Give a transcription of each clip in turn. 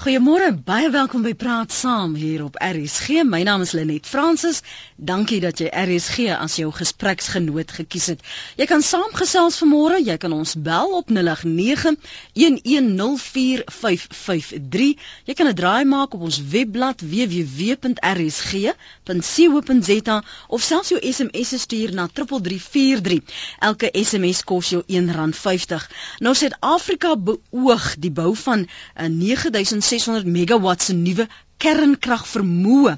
Goeiemôre, baie welkom by Praat Saam hier op RSG. My naam is Lenet Fransis. Dankie dat jy RSG as jou gespreksgenoot gekies het. Jy kan saamgesels vanmôre. Jy kan ons bel op 089 1104553. Jy kan 'n draai maak op ons webblad www.rsg.co.za of selfs jou SMS stuur na 3343. Elke SMS kos jou R1.50. Nou Suid-Afrika beoog die bou van 'n 9000 600 megawatt se nuwe kernkragvermoë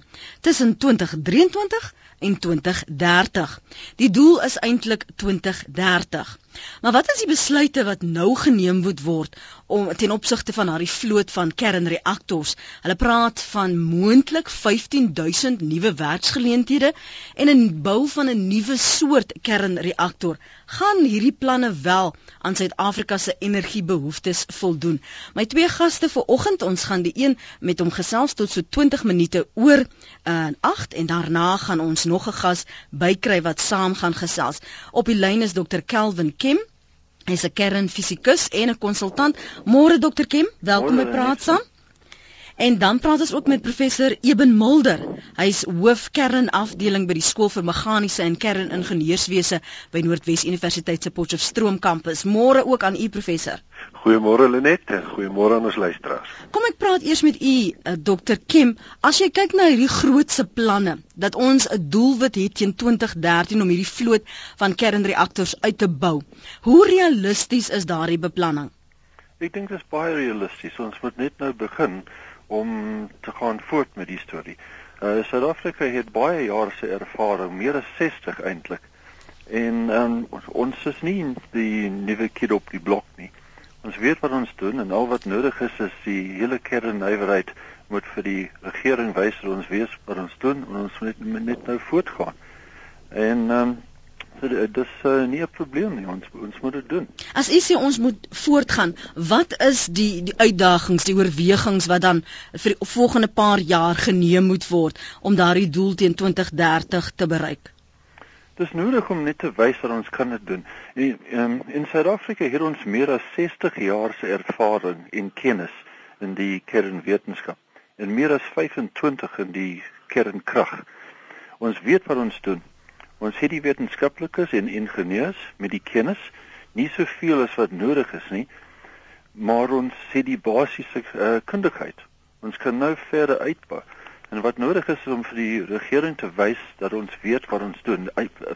tussen 2023 en 2030. Die doel is eintlik 2030. Maar wat is die besluite wat nou geneem moet word om ten opsigte van daardie vloot van kernreaktors? Hulle praat van moontlik 15000 nuwe werksgeleenthede en 'n bou van 'n nuwe soort kernreaktor. Gaan hierdie planne wel aan Suid-Afrika se energiebehoeftes voldoen? My twee gaste vir oggend, ons gaan die een met hom gesels tot so 20 minute oor uh, 8 en daarna gaan ons nog 'n gas bykry wat saam gaan gesels. Op die lyn is Dr. Kelvin Kim. Hy's 'n kernfisikus en 'n konsultant. Môre Dr. Kim, welkom by Praat saam. En dan praat ons ook met professor Eben Mulder. Hy's hoof kernafdeling by die skool vir meganiese en kerningenieurswese by Noordwes Universiteit se Potchefstroom kampus. Môre ook aan u professor. Goeiemôre Lenet en goeiemôre aan ons luisteraars. Kom ek praat eers met u uh, Dr Kim. As jy kyk na hierdie grootse planne dat ons 'n doelwit het teen 2013 om hierdie vloot van kernreaktors uit te bou. Hoe realisties is daardie beplanning? Ek dink dit is baie realisties. Ons moet net nou begin om te gaan voort met die storie. Uh Suid-Afrika het baie jare se ervaring, meer as 60 eintlik. En um, ons is nie die nuwe kid op die blok nie. Ons weet wat ons doen en al wat nodig is is die hele kernnywerheid moet vir die regering wys dat ons weet wat ons doen en ons moet net nou voortgaan. En ehm um, So dis uh, nie 'n probleem nie. Ons ons moet dit doen. As u sê ons moet voortgaan, wat is die die uitdagings, die oorwegings wat dan vir die volgende paar jaar geneem moet word om daardie doel teen 2030 te bereik? Dis nodig om net te wys dat ons kan dit doen. In um, in Suid-Afrika het ons meer as 60 jaar se ervaring en kennis in die kernwetenskap en meer as 25 in die kernkrag. Ons weet wat ons doen. Ons het die wetenskaplikes en ingenieurs met die kennis, nie soveel as wat nodig is nie, maar ons het die basiese uh, kundigheid. Ons kan nou verder uitbou. En wat nodig is om vir die regering te wys dat ons weet wat ons doen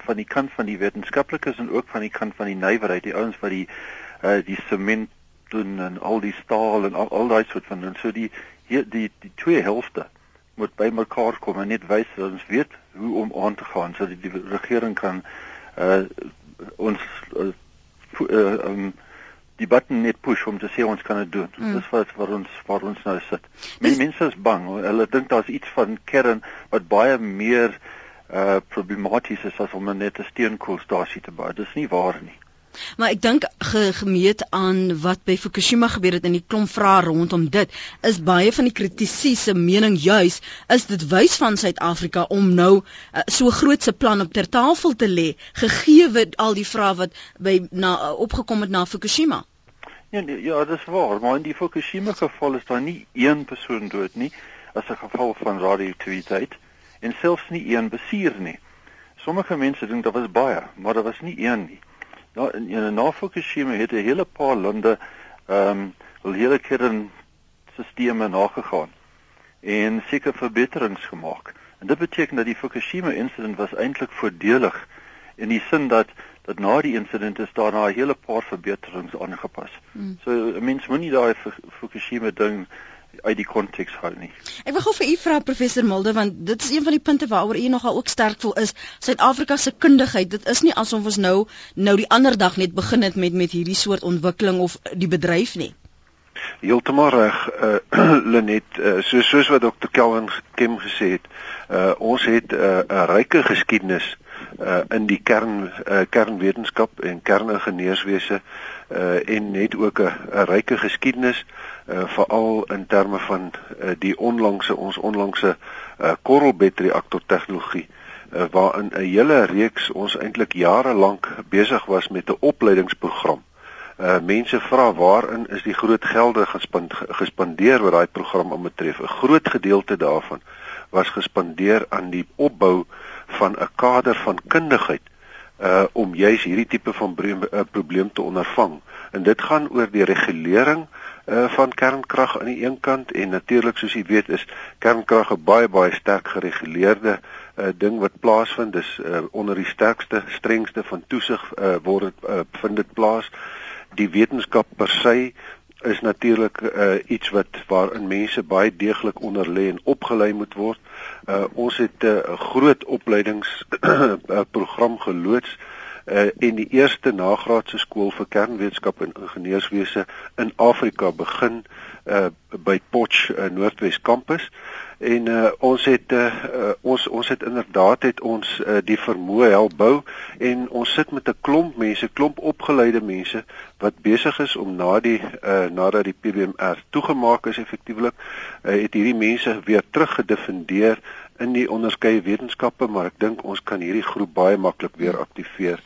van die kant van die wetenskaplikes en ook van die kant van die nywerheid, die ouens wat die uh, die sement doen en al die staal en al, al daai soort van en so die hier die die twee helfte moet bymekaar kom en net wys dat ons weet hoe om aan te gaan sodat die regering kan uh ons uh, uh, um, die button net push om te sê ons kan dit doen. Mm. Dis wat wat ons waar ons nou sit. Men, mense is bang. Hulle dink daar's iets van kern wat baie meer uh problematies is as om net 'n steenkoolstasie te bou. Dis nie waar nie. Maar ek dink ge, gemeet aan wat by Fukushima gebeur het in die klomp vrae rondom dit, is baie van die kritiese mening juis is dit wys van Suid-Afrika om nou uh, so groot se plan op ter tafel te lê gegee al die vrae wat by na opgekom het na Fukushima. Ja, nee, ja, dis waar, maar in die Fukushima geval is daar nie een persoon dood nie as 'n geval van radioaktiwiteit en selfs nie een besuur nie. Sommige mense dink daar was baie, maar daar was nie een nie. Nou in, in na Fukushima het 'n hele paar lande ehm um, al hele kern sisteme nagegaan en seker verbeterings gemaak. En dit beteken dat die Fukushima insident was eintlik voordelig in die sin dat dat na die insident is daar na 'n hele paar verbeterings aangepas. Hmm. So mense moenie daai Fukushima ding uit die konteks hou nie. Ek wil gou vir u vra professor Mulder want dit is een van die punte waaroor u nogal ook sterk voel is Suid-Afrika se kundigheid. Dit is nie asof ons nou nou die ander dag net begin het met met hierdie soort ontwikkeling of die bedryf nie. Heeltemal reg, uh, Lenet, uh, so soos wat Dr. Kelvin Kim gesê het, uh, ons het 'n uh, ryke geskiedenis uh, in die kern uh, kernwetenskap en kerningenieurswese uh, en net ook 'n ryke geskiedenis uh, veral in terme van uh, die onlangse ons onlangse uh, korrelbed reaktor tegnologie uh, waarin 'n hele reeks ons eintlik jare lank besig was met 'n opleidingsprogram Uh mense vra waarin is die groot gelde gespandeer wat daai program betref. 'n Groot gedeelte daarvan was gespandeer aan die opbou van 'n kader van kundigheid uh om juis hierdie tipe van probleem, uh, probleem te ondervang. En dit gaan oor die regulering uh van kernkrag aan die een kant en natuurlik soos jy weet is kernkrag 'n baie baie sterk gereguleerde uh ding wat plaasvind. Dis uh onder die sterkste, strengste van toesig uh word dit uh, vind dit plaas. Die wetenskap per se is natuurlik uh, iets wat waarin mense baie deeglik onder lê en opgelei moet word. Uh, ons het 'n uh, groot opleidingsprogram geloods uh, en die eerste nagraadse skool vir kernwetenskap en ingenieurswese in Afrika begin uh, by Potch uh, Noordwes kampus en uh, ons het uh, ons ons het inderdaad het ons uh, die vermoë help bou en ons sit met 'n klomp mense, klomp opgeleide mense wat besig is om na die uh, nadat die PBMR toegemaak is effektiewelik uh, het hierdie mense weer teruggedefindeer in die onderskeie wetenskappe maar ek dink ons kan hierdie groep baie maklik weer aktiveer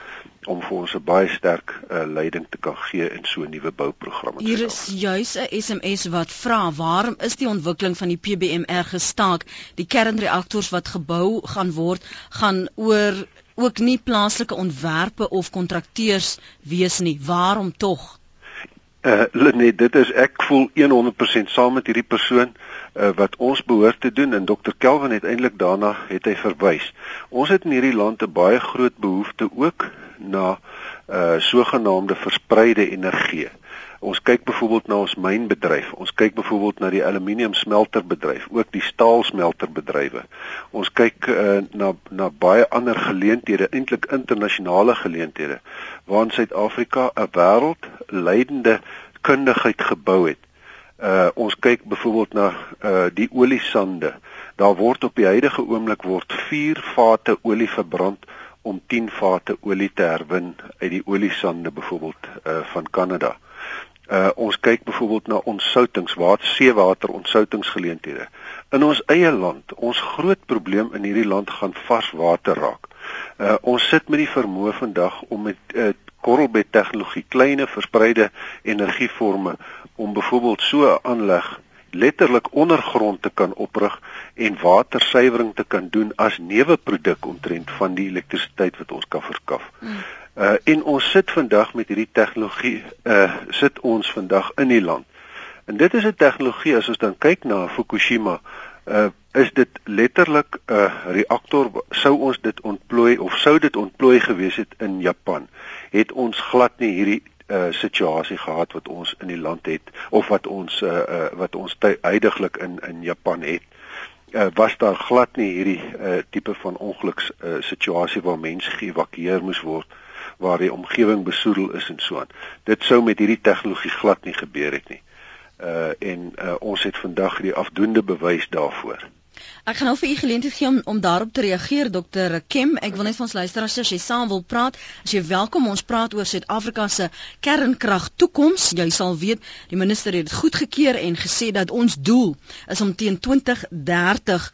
om vir ons 'n baie sterk uh, leiding te kan gee in so 'n nuwe bouprogram. Hier is juis 'n SMS wat vra waarom is die ontwikkeling van die PBMR gestaak? Die kernreaktors wat gebou gaan word gaan oor ook nie plaaslike ontwerpe of kontrakteurs wees nie. Waarom tog? Uh Lenet, dit is ek voel 100% saam met hierdie persoon uh, wat ons behoort te doen en Dr Kelvin het eintlik daarna het hy verwys. Ons het in hierdie land 'n baie groot behoefte ook na uh sogenaamde verspreide energie. Ons kyk byvoorbeeld na ons mynbedryf. Ons kyk byvoorbeeld na die aluminium smelterbedryf, ook die staal smelterbedrywe. Ons kyk uh, na na baie ander geleenthede, eintlik internasionale geleenthede waarin Suid-Afrika 'n wêreldleidende kundigheid gebou het. Uh ons kyk byvoorbeeld na uh die oliesande. Daar word op die huidige oomblik word 4 vate olie verbrand om 10 vate olie te herwin uit die oliesande byvoorbeeld uh van Kanada. Uh ons kyk byvoorbeeld na ontsoutings, water seewater ontsoutingsgeleenthede. In ons eie land, ons groot probleem in hierdie land gaan vars water raak. Uh ons sit met die vermoë vandag om met uh korrelbed tegnologie, kleine verspreide energieforme om byvoorbeeld so 'n aanleg letterlik ondergrond te kan oprig en watersuiwering te kan doen as neuweproduk omtrent van die elektrisiteit wat ons kan verskaf. Mm. Uh en ons sit vandag met hierdie tegnologie uh sit ons vandag in die land. En dit is 'n tegnologie as ons dan kyk na Fukushima uh is dit letterlik 'n uh, reaktor sou ons dit ontplooi of sou dit ontplooi gewees het in Japan het ons glad nie hierdie uh, situasie gehad wat ons in die land het of wat ons uh, uh, wat ons tydiglik in in Japan het. Uh, was daar glad nie hierdie uh, tipe van ongeluks uh, situasie waar mense geëvakueer moes word waar die omgewing besoedel is en so aan. Dit sou met hierdie tegnologie glad nie gebeur het nie. Uh, en uh, ons het vandag die afdoende bewys daarvoor Ek gaan nou vir u geleentheid gee om om daarop te reageer dokter Kim. Ek wil net vir ons luisteraars as jy saam wil praat, as jy welkom ons praat oor Suid-Afrika se kernkrag toekoms. Jy sal weet die minister het dit goedgekeur en gesê dat ons doel is om teen 2030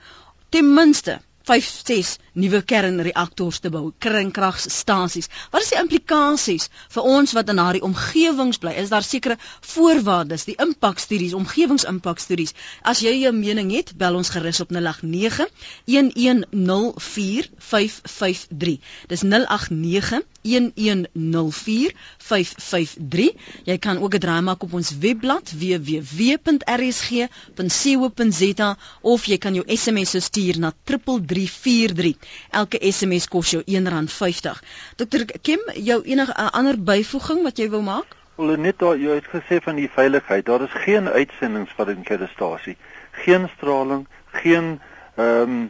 ten minste 5 6 nuwe kernreaktors te bou, kernkragstasies. Wat is die implikasies vir ons wat in daardie omgewings bly? Is daar sekere voorwaardes, die impakstudies, omgewingsimpakstudies? As jy 'n mening het, bel ons gerus op 089 1104553. Dis 089 1104553. Jy kan ook 'n draai maak op ons webblad www.rsg.co.za of jy kan jou SMS stuur na 3343. Elke SMS kos jou R1.50. Dr Kim, jou enige ander byvoeging wat jy wou maak? Wel net daar jy het gesê van die veiligheid. Daar is geen uitsendings van die kernstasie. Geen straling, geen ehm um,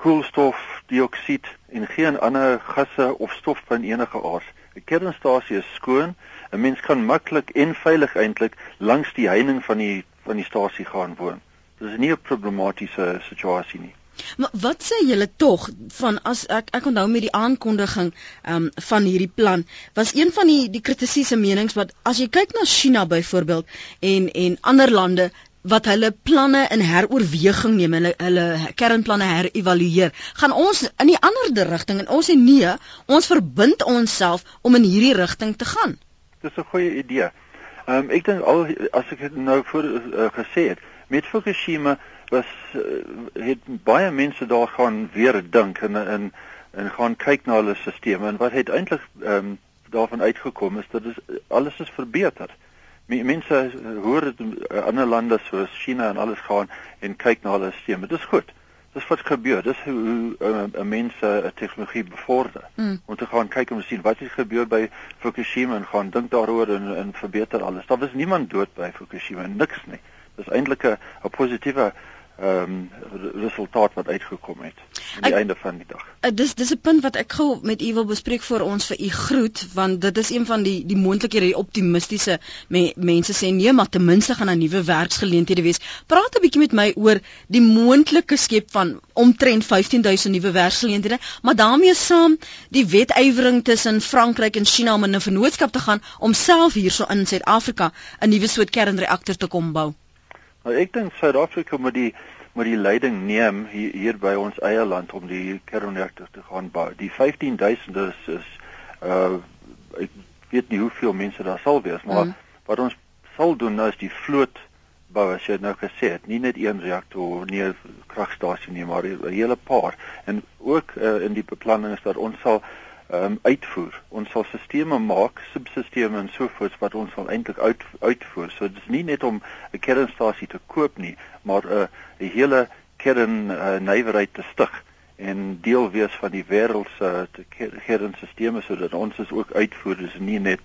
koolstofdioksied en geen ander gasse of stof van enige aard. 'n Kernstasie is skoon. 'n Mens kan maklik en veilig eintlik langs die heining van die van die stasie gaan woon. Dit is nie 'n problematiese situasie nie. Maar wat sê julle tog van as ek ek onthou met die aankondiging um, van hierdie plan was een van die die kritiese menings wat as jy kyk na China byvoorbeeld en en ander lande wat hulle planne in heroorweging neem hulle hulle kernplanne herëvalueer gaan ons in die ander rigting en ons sê nee ons verbind onsself om in hierdie rigting te gaan dis 'n goeie idee. Ehm um, ek dink al as ek nou voor uh, gesê het, met Fukushima was uh, het baie mense daar gaan weer dink en en en gaan kyk na hulle stelsels en wat het eintlik ehm um, daarvan uitgekom is dat is, alles is verbeter. Mense hoor dit in ander lande soos China en alles gaan en kyk na hulle stelsels. Dit is goed. Dis wat gebeur. Dis hoe 'n uh, uh, mens 'n uh, tegnologie bevorder. Mm. Om te gaan kyk om te sien wat het gebeur by Fukushima en gaan dink daaroor en en verbeter alles. Daar was niemand dood by Fukushima, niks nie. Dis eintlik 'n positiewe ehm um, resultaat wat uitgekom het aan die ek, einde van die dag. Uh, dis dis 'n punt wat ek gou met u wil bespreek vir ons vir u groet want dit is een van die die moontlikhede die optimistiese me, mense sê nee maar ten minste gaan 'n nuwe werksgeleenthede wees. Praat 'n bietjie met my oor die moontlike skep van omtrent 15000 nuwe werksgeleenthede, maar daarmee saam die wetywering tussen Frankryk en China om in 'n vennootskap te gaan om self hierso in Suid-Afrika 'n nuwe soort kernreaktor te kom bou. Nou ek dink Suid-Afrika moet die moet die leiding neem hier, hier by ons eie land om die kernreaktor te gaan bou. Die 15000 is is uh ek weet nie hoeveel mense daar sal wees, maar mm. wat ons sal doen nou is die vloot bou as jy nou gesê het, nie net een reaktor nie 'n kragstasie nie, maar 'n hele paar. En ook uh, in die beplanning is dat ons sal um, uitvoer. Ons sal stelsels maak, subsisteme en so voort wat ons sal eintlik uit, uitvoer. So dit is nie net om 'n kernstasie te koop nie, maar 'n uh, 'n hele kern uh, nywerheid te stig en deel wees van die wêreld se kernstelsels sodat ons is ook uitvoerders nie net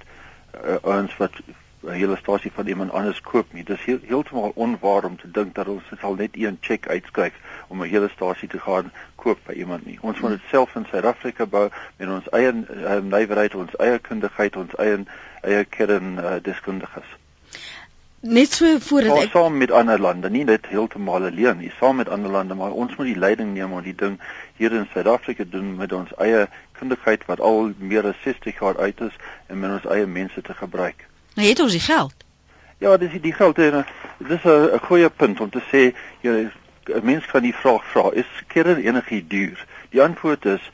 uh, ons wat 'n hele stasie van iemand anders koop nie. Dit is heel, heeltemal onwaar om te dink dat ons sal net een cheque uitskryf om 'n hele stasie te gaan koop by iemand nie. Ons moet dit self in Suid-Afrika bou met ons eie uh, nywerheid, ons eie kundigheid, ons eie eie kern uh, deskundiges. Net so voordat ek saam met ander lande, nie net heeltemal alleen nie, saam met ander lande, maar ons moet die leiding neem om die ding hier in Suid-Afrika doen met ons eie kundigheid wat al meer as 60 jaar uit is en met ons eie mense te gebruik. Nou het ons die geld. Ja, dis die geld en dis 'n goeie punt om te sê jy mens kan die vraag vra, is kern energie duur? Die antwoord is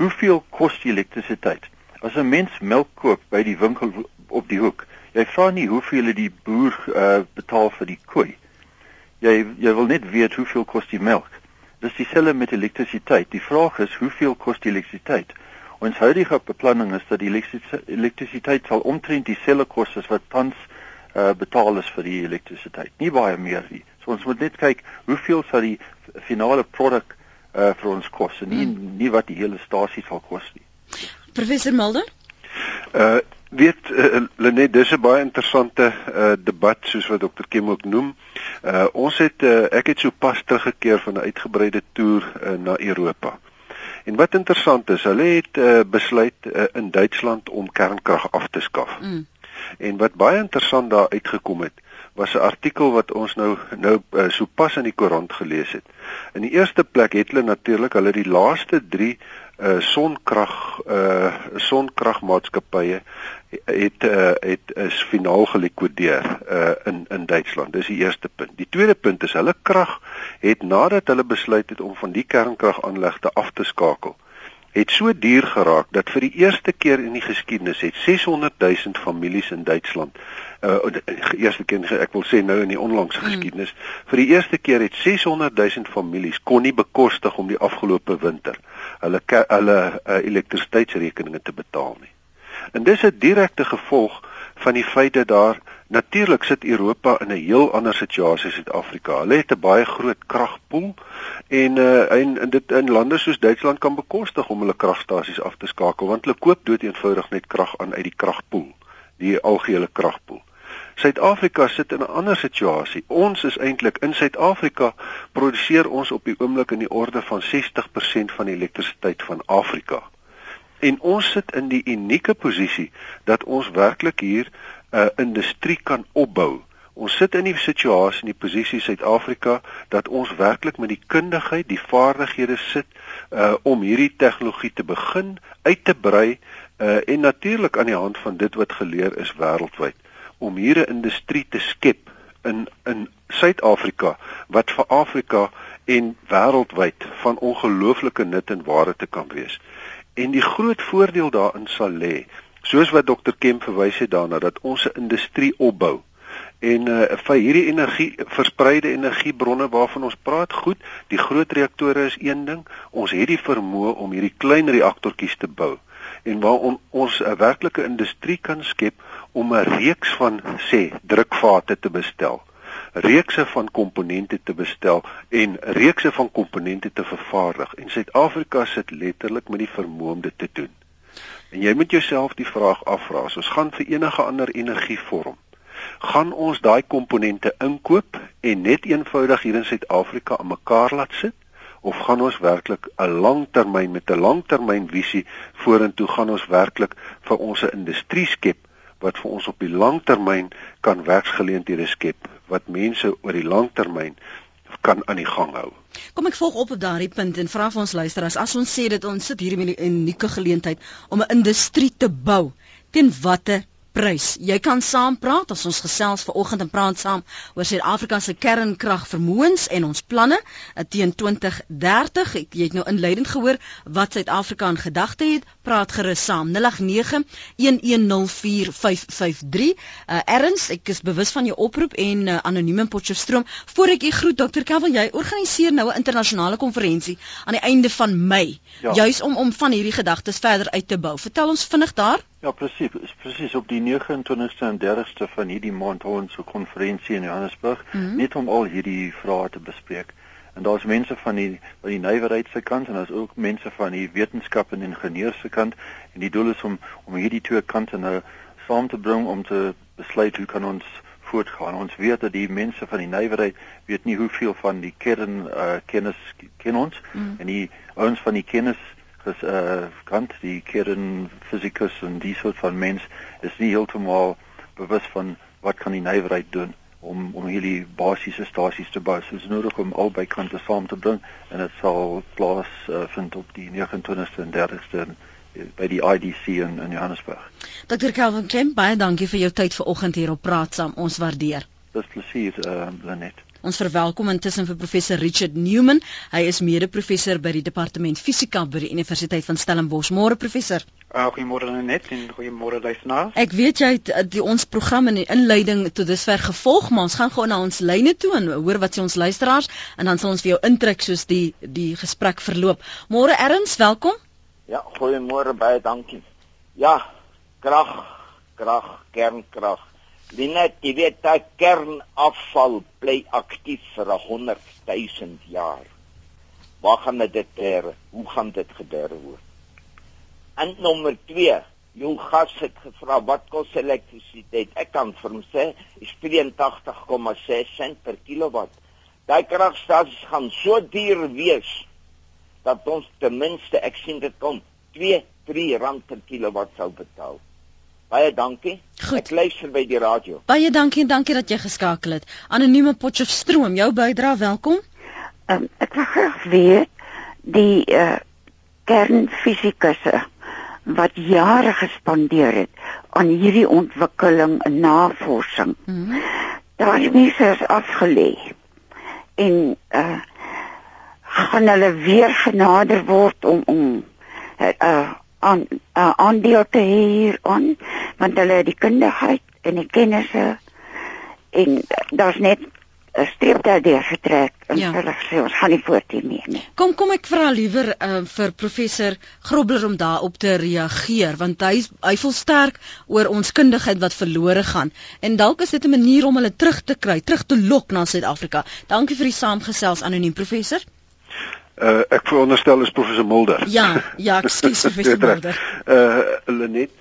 hoeveel kos die elektrisiteit? As 'n mens melk koop by die winkel op die hoek, jy vra nie hoeveel die boer uh, betaal vir die koei. Jy jy wil net weet hoeveel kos die melk. Dis dieselfde met elektrisiteit. Die vraag is hoeveel kos die elektrisiteit? Ons huidige beplanning is dat die elektrisiteit sal omtrent dieselfde kos as wat tans uh, betaal is vir die elektrisiteit. Nie baie meer nie. So ons moet net kyk hoeveel sal die finale produk uh, vir ons kos en nie hmm. nie wat die hele stasie sal kos nie. Professor Mulder? Uh weet uh, Lenet dis 'n baie interessante uh, debat soos wat Dr Kim ook noem. Uh ons het uh, ek het so pas teruggekeer van 'n uitgebreide toer uh, na Europa. En wat interessant is, hulle het uh, besluit uh, in Duitsland om kernkrag af te skaf. Mm. En wat baie interessant daar uitgekom het, was 'n artikel wat ons nou nou uh, sopas in die koerant gelees het. In die eerste plek het hulle natuurlik hulle die laaste 3 uh sonkrag uh sonkragmaatskappye het uh, het is finaal gelikwideer uh in in Duitsland. Dis die eerste punt. Die tweede punt is hulle krag het nadat hulle besluit het om van die kernkragaanlegte af te skakel, het so duur geraak dat vir die eerste keer in die geskiedenis het 600 000 families in Duitsland uh eerste keer ek wil sê nou in die onlangse hmm. geskiedenis mm. vir die eerste keer het 600 000 families kon nie bekostig om die afgelope winter hulle hulle uh, elektrisiteitsrekeninge te betaal nie. En dis 'n direkte gevolg van die feit dat daar natuurlik sit Europa in 'n heel ander situasie as Suid-Afrika. Hulle het 'n baie groot kragpool en uh en, en dit in lande soos Duitsland kan bekostig om hulle kragstasies af te skakel want hulle koop doeteenvoudig net krag aan uit die kragpool, die algehele kragpool. Suid-Afrika sit in 'n ander situasie. Ons is eintlik in Suid-Afrika produseer ons op die oomblik in die orde van 60% van die elektrisiteit van Afrika. En ons sit in die unieke posisie dat ons werklik hier 'n uh, industrie kan opbou. Ons sit in die situasie in die posisie Suid-Afrika dat ons werklik met die kundigheid, die vaardighede sit uh om hierdie tegnologie te begin uit te brei uh en natuurlik aan die hand van dit wat geleer is wêreldwyd om hier 'n industrie te skep in in Suid-Afrika wat vir Afrika en wêreldwyd van ongelooflike nut en waarde te kan wees. En die groot voordeel daarin sal lê Soos wat dokter Kemp verwys het daarna dat ons 'n industrie opbou en uh, vir hierdie energie verspreide energiebronne waarvan ons praat goed die groot reaktore is een ding. Ons het die vermoë om hierdie klein reaktortjies te bou en waar on, ons 'n werklike industrie kan skep om 'n reeks van sê drukvate te bestel reekse van komponente te bestel en reekse van komponente te vervaardig en Suid-Afrika sit letterlik met die vermoë om dit te doen. En jy moet jouself die vraag afvra, as ons gaan vir enige ander energievorm, gaan ons daai komponente inkoop en net eenvoudig hier in Suid-Afrika aan mekaar laat sit? Of gaan ons werklik 'n langtermyn met 'n langtermynvisie vorentoe gaan ons werklik vir ons 'n industrie skep wat vir ons op die langtermyn kan werksgeleenthede skep wat mense oor die langtermyn kan aan die gang hou. Kom ek volg op op daardie punt en vra vir ons luisteraars as ons sê dat ons sit hier met 'n unieke geleentheid om 'n industrie te bou teen watter prys. Jy kan saampraat as ons gesels vanoggend en praat saam oor Suid-Afrika se kernkragvermoëns en ons planne eh, teen 2030. Ek jy het nou inleidend gehoor wat Suid-Afrika in gedagte het. Praat gerus saam 0891104553. Uh, Erns, ek is bewus van jou oproep en uh, anoniem in Potchefstroom. Voor ek u groet Dr. Kelvin, jy organiseer nou 'n internasionale konferensie aan die einde van Mei, ja. juis om om van hierdie gedagtes verder uit te bou. Vertel ons vinnig daar. Ja, presies, presies op die 29ste en 30ste van hierdie maand hou ons 'n konferensie in Johannesburg mm -hmm. net om al hierdie vrae te bespreek. En daar's mense van die van die nywerheid se kant en daar's ook mense van die wetenskap en ingenieurs se kant en die doel is om om hierdie twee kante nou saam te bring om te besluit hoe kan ons voortgaan. Ons weet dat die mense van die nywerheid weet nie hoeveel van die kern uh, kennis ken ons mm en die ouens van die kennis is uh kant die kernfisikus en die soort van mens is nie heeltemal bewus van wat kan die nywerheid doen om om hierdie basiese stasies te bou. So dit is nodig om albei kante saam te bring en dit sal plaas uh, vind op die 29ste en 30ste uh, by die IDC in in Johannesburg. Dr. Calvin Kemp, baie dankie vir jou tyd vanoggend hier op Praat saam. Ons waardeer. Dis plesier, uh, Lenet. Ons verwelkom intussen vir professor Richard Newman. Hy is mede-professor by die departement fisika by die Universiteit van Stellenbosch. Môre professor. Uh, goeiemôre net en goeiemôre luisteraars. Ek weet jy het uh, die ons program in die inleiding tot dusver gevolg, maar ons gaan gou na ons lyne toe en hoor wat sê ons luisteraars en dan sal ons vir jou intrek soos die die gesprek verloop. Môre Erns, welkom. Ja, goeiemôre baie dankie. Ja, krag, krag, kernkrag. Linet, jy weet dat kernafval bly aktief vir 100 000 jaar. Waar gaan dit ter? Hoe gaan dit gebeur word? En nommer 2, jou gas het gevra wat kos elektrisiteit? Ek kan vir hom sê, is 83,6 sent per kilowatt. Daai kragstasies gaan so duur wees dat ons ten minste ek sien dit kom 2, 3 rand per kilowatt sou betaal. Baie dankie. Goed. Ek luister by die radio. Baie dankie en dankie dat jy geskakel het. Anonieme Potchefstroom, jou bydrae, welkom. Um, ek wil graag weet die uh, kernfisikusse wat jare gespandeer het aan hierdie ontwikkeling en navorsing. Mm -hmm. Daar is mense afgelê. En uh gaan hulle weer genader word om om uh aan uh, aandeel te hê hier aan want hulle het die kundigheid en die kennisse en daar's net 'n streep daardeur getrek en ja. hulle sê ons gaan nie voort hiermee nie. Kom kom ek vra liewer uh, vir professor Grobler om daarop te reageer want hy hy voel sterk oor ons kundigheid wat verlore gaan en dalk is dit 'n manier om hulle terug te kry, terug te lok na Suid-Afrika. Dankie vir die saamgesels anoniem professor. Uh ek veronderstel is professor Mulder. Ja, ja, ekskuus professor Mulder. Uh Lenet.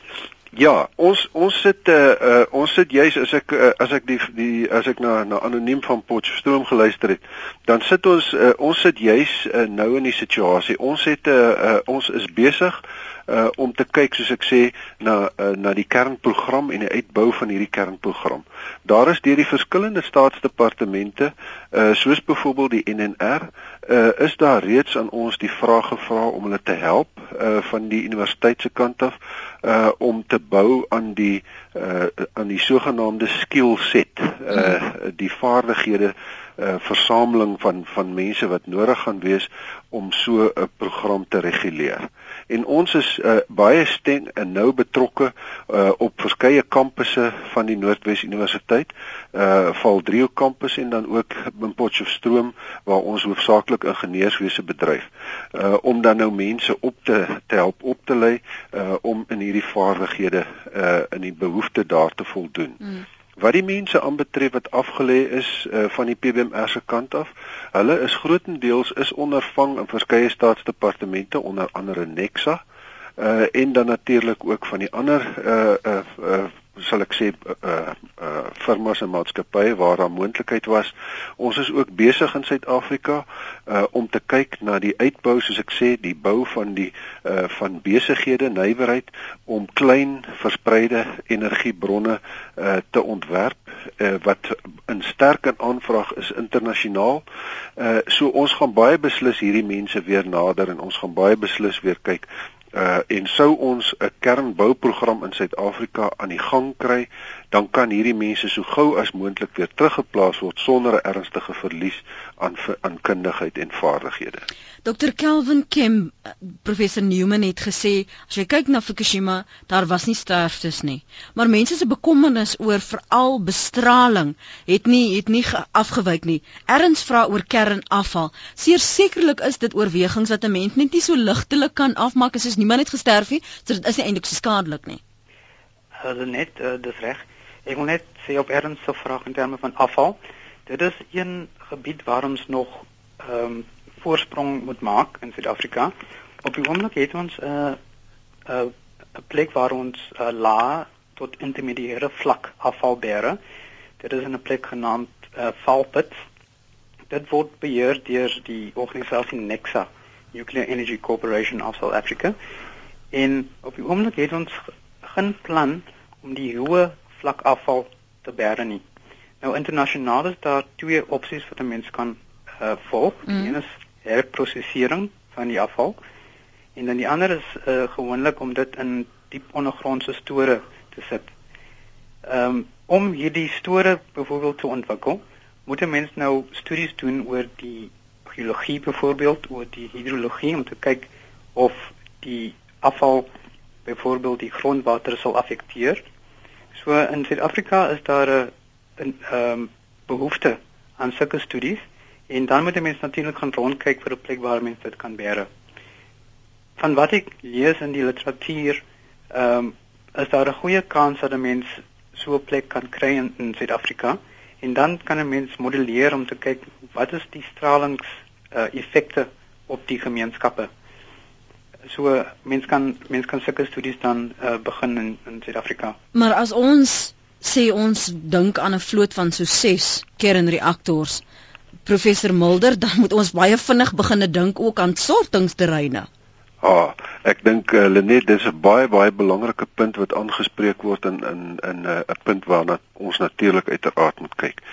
Ja, ons ons sit uh, uh ons sit juis as ek uh, as ek die die as ek na na anoniem van Potchefstroom geluister het, dan sit ons uh, ons sit juis uh, nou in die situasie. Ons het uh, uh ons is besig uh om te kyk soos ek sê na uh, na die kernprogram en die uitbou van hierdie kernprogram. Daar is deur die verskillende staatsdepartemente uh soos byvoorbeeld die NNR uh is daar reeds aan ons die vraag gevra om hulle te help uh van die universiteit se kant af uh om te bou aan die uh aan die sogenaamde skill set uh die vaardighede uh versameling van van mense wat nodig gaan wees om so 'n program te reguleer en ons is uh, baie sten en nou betrokke uh, op verskeie kampusse van die Noordwes Universiteit, uh Valdrio kampus en dan ook in Potchefstroom waar ons hoofsaaklik ingenieurswese bedryf. Uh om dan nou mense op te, te help op te lei uh om in hierdie vaardighede uh in die behoefte daar te voldoen. Mm. Wat die mense aanbetref wat afgelê is uh, van die PBMR se kant af, hulle is grootendeels is ondervang in verskeie staatsdepartemente onder andere Nexa uh, en dan natuurlik ook van die ander uh, uh, uh, sal ek sê uh uh firmas en maatskappye waar daar moontlikheid was. Ons is ook besig in Suid-Afrika uh om te kyk na die uitbou soos ek sê, die bou van die uh van besighede, nywerheid om klein verspreide energiebronne uh te ontwerp uh wat in sterk in aanvraag is internasionaal. Uh so ons gaan baie beslis hierdie mense weer nader en ons gaan baie beslis weer kyk uh en sou ons 'n kernbouprogram in Suid-Afrika aan die gang kry, dan kan hierdie mense so gou as moontlik weer teruggeplaas word sonder 'n ernstige verlies aan aan kundigheid en vaardighede. Dr Kelvin Kim, professor Newman het gesê, as jy kyk na Fukushima, daar was nie sterftes nie, maar mense se bekommernis oor veral bestraling het nie het nie afgewyk nie. Erns vra oor kernafval. Sekerlik is dit oorwegings dat 'n mens net nie so ligtelik kan afmaak as niemand het gesterf nie, so dit is nie eintlik so skadelik nie. Hulle net, uh, dis reg. Ek wil net sê op Erns se vraag in terme van afval. Dit is een gebied waar ons nog ehm um, voorsprong moet maak in Suid-Afrika. Op die oomblik het ons 'n uh, 'n uh, 'n plek waar ons uh, la tot intermediêre vlak afval bære. Dit is 'n plek genaamd uh, Valpit. Dit word beheer deur die organisasie Nexa, Nuclear Energy Corporation of South Africa. En op die oomblik het ons geen plan om die hoë vlak afval te bære nie. Nou internasionaal is daar twee opsies wat 'n mens kan uh, volg. Mm. Een is herprosesering van die afval en dan die ander is uh, gewoonlik om dit in diep ondergrondse store te sit. Um, om hierdie store byvoorbeeld te ontwikkel, moet 'n mens nou studies doen oor die geologie byvoorbeeld oor die hidrologie om te kyk of die afval byvoorbeeld die grondwater sal affekteer. So in Suid-Afrika is daar 'n 'n ehm um, behoefte aan sulke studies en dan moet 'n mens natuurlik gaan rondkyk vir 'n plek waar mense dit kan bære. Van wat ek lees in die literatuur, ehm um, is daar 'n goeie kans dat 'n mens so 'n plek kan kry in, in Suid-Afrika en dan kan 'n mens modelleer om te kyk wat is die stralings uh, effekte op die gemeenskappe. So mens kan mens kan sulke studies dan uh, begin in in Suid-Afrika. Maar as ons sê ons dink aan 'n vloot van so 6 kernreaktors. Professor Mulder, dan moet ons baie vinnig begine dink ook aan sortingsterreine. Ah, ek dink uh, Lenet, dis 'n baie baie belangrike punt wat aangespreek word in in in eh, 'n uh, punt waarna ons natuurlik uiteraard moet kyk.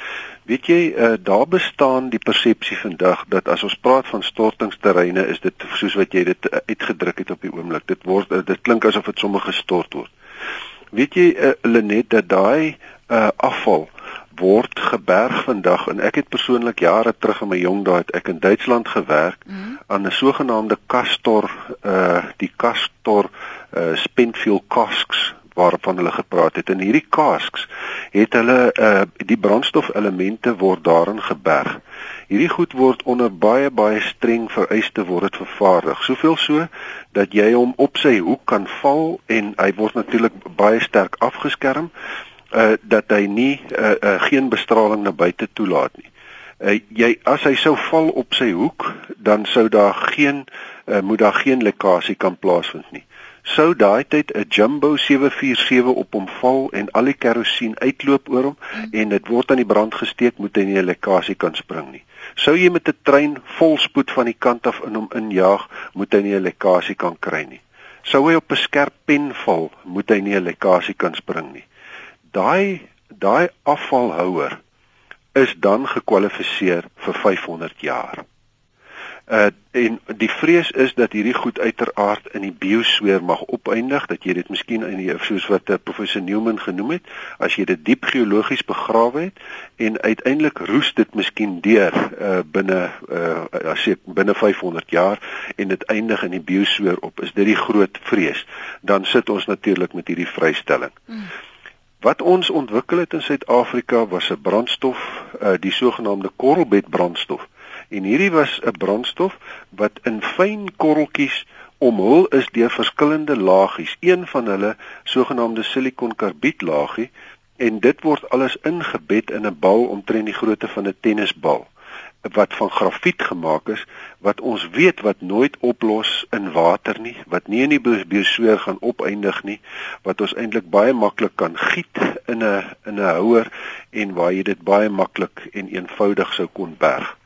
Weet jy, uh, daar bestaan die persepsie vandag dat as ons praat van stortingsterreine, is dit soos wat jy dit uitgedruk het op die oomblik. Dit word uh, dit klink asof dit sommer gestort word. Weet jy uh, Lenet dat daai uh, afval word geberg vandag en ek het persoonlik jare terug in my jong dae het ek in Duitsland gewerk mm. aan 'n sogenaamde Castor uh die Castor uh spentfuel casks waarvan hulle gepraat het en hierdie casks het hulle uh die brandstofelemente word daarin geberg. Hierdie goed word onder baie baie streng vereiste word dit vervaardig. Soveel so dat jy hom op sy hoek kan val en hy word natuurlik baie sterk afgeskerm uh dat hy nie uh, uh geen bestraling na buite toelaat nie. Uh jy as hy sou val op sy hoek, dan sou daar geen uh moet daar geen lekkasie kan plaasvind nie. Sou daai tyd 'n Jumbo 747 op hom val en al die kerosien uitloop oor hom mm. en dit word aan die brand gesteek, moet hy nie 'n lekkasie kan spring nie. Sou jy met 'n trein vol spoed van die kant af in hom injaag, moet hy nie 'n lekkasie kan kry nie. Sou hy op 'n skerp pen val, moet hy nie 'n lekkasie kan spring nie. Daai daai afvalhouer is dan gekwalifiseer vir 500 jaar. Uh en die vrees is dat hierdie goed uiteraard in die biosfeer mag opeindig, dat jy dit miskien in die soos wat uh, professor Newman genoem het, as jy dit diep geologies begrawe het en uiteindelik roes dit miskien deur uh binne uh as jy binne 500 jaar en dit eindig in die biosfeer op. Is dit die groot vrees? Dan sit ons natuurlik met hierdie vrystelling. Hmm. Wat ons ontwikkel het in Suid-Afrika was 'n brandstof, uh die sogenaamde korrelbed brandstof. En hierdie was 'n brandstof wat in fyn korreltjies omhul is deur verskillende laagies. Een van hulle sogenaamde silikonkarbied laagie en dit word alles ingebed in 'n bal omtrent die grootte van 'n tennisbal wat van grafiet gemaak is wat ons weet wat nooit oplos in water nie wat nie in die biosfeer gaan opeindig nie wat ons eintlik baie maklik kan giet in 'n in 'n houer en waar jy dit baie maklik en eenvoudig sou kon berg.